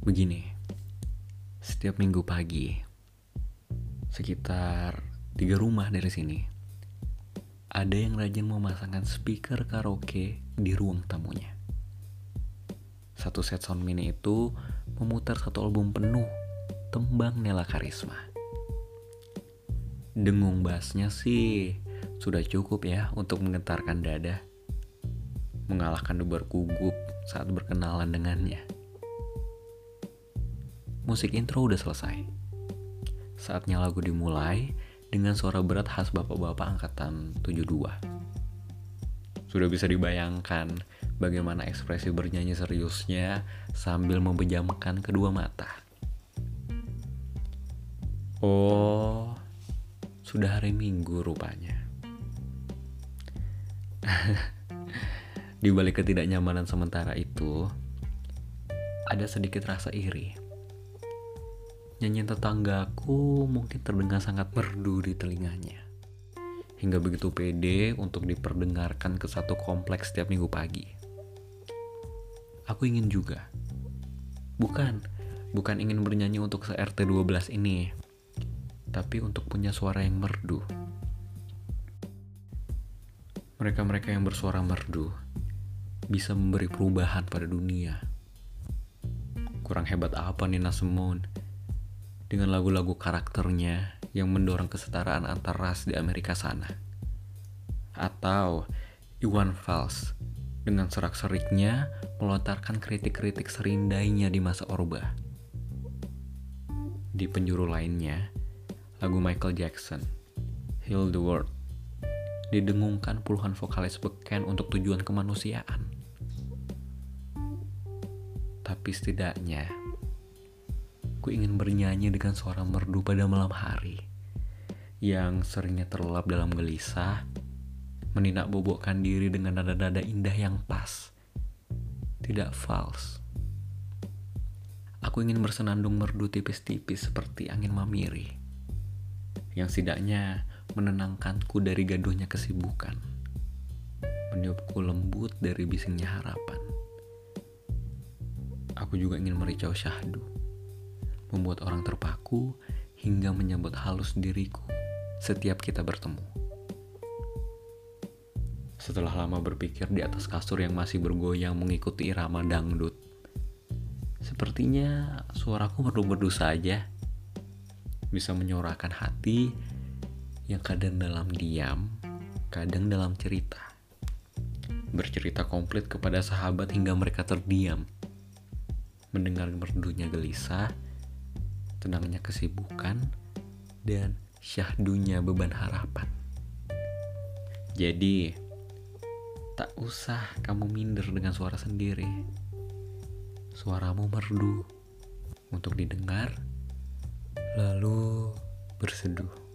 Begini, setiap minggu pagi, sekitar tiga rumah dari sini, ada yang rajin memasangkan speaker karaoke di ruang tamunya. Satu set sound mini itu memutar satu album penuh tembang Nela Karisma. Dengung bassnya sih sudah cukup ya untuk menggetarkan dada. Mengalahkan debar gugup saat berkenalan dengannya. Musik intro udah selesai. Saatnya lagu dimulai dengan suara berat khas bapak-bapak angkatan 72. Sudah bisa dibayangkan bagaimana ekspresi bernyanyi seriusnya sambil membejamkan kedua mata. Oh, sudah hari Minggu rupanya. Di balik ketidaknyamanan sementara itu, ada sedikit rasa iri Nyanyian tetanggaku mungkin terdengar sangat merdu di telinganya. Hingga begitu pede untuk diperdengarkan ke satu kompleks setiap minggu pagi. Aku ingin juga. Bukan, bukan ingin bernyanyi untuk se-RT 12 ini. Tapi untuk punya suara yang merdu. Mereka-mereka yang bersuara merdu bisa memberi perubahan pada dunia. Kurang hebat apa Nina Simone dengan lagu-lagu karakternya yang mendorong kesetaraan antar ras di Amerika sana. Atau Iwan Fals dengan serak-seriknya melontarkan kritik-kritik serindainya di masa Orba. Di penjuru lainnya, lagu Michael Jackson, Heal the World, didengungkan puluhan vokalis beken untuk tujuan kemanusiaan. Tapi setidaknya, Ku ingin bernyanyi dengan suara merdu pada malam hari yang seringnya terlelap dalam gelisah, meninak bobokkan diri dengan nada-nada indah yang pas, tidak fals. Aku ingin bersenandung merdu tipis-tipis seperti angin mamiri, yang setidaknya menenangkanku dari gaduhnya kesibukan, meniupku lembut dari bisingnya harapan. Aku juga ingin mericau syahdu membuat orang terpaku hingga menyambut halus diriku setiap kita bertemu. Setelah lama berpikir di atas kasur yang masih bergoyang mengikuti irama dangdut, sepertinya suaraku merdu-merdu saja, bisa menyuarakan hati yang kadang dalam diam, kadang dalam cerita. Bercerita komplit kepada sahabat hingga mereka terdiam. Mendengar merdunya gelisah, tenangnya kesibukan, dan syahdunya beban harapan. Jadi, tak usah kamu minder dengan suara sendiri. Suaramu merdu untuk didengar, lalu berseduh.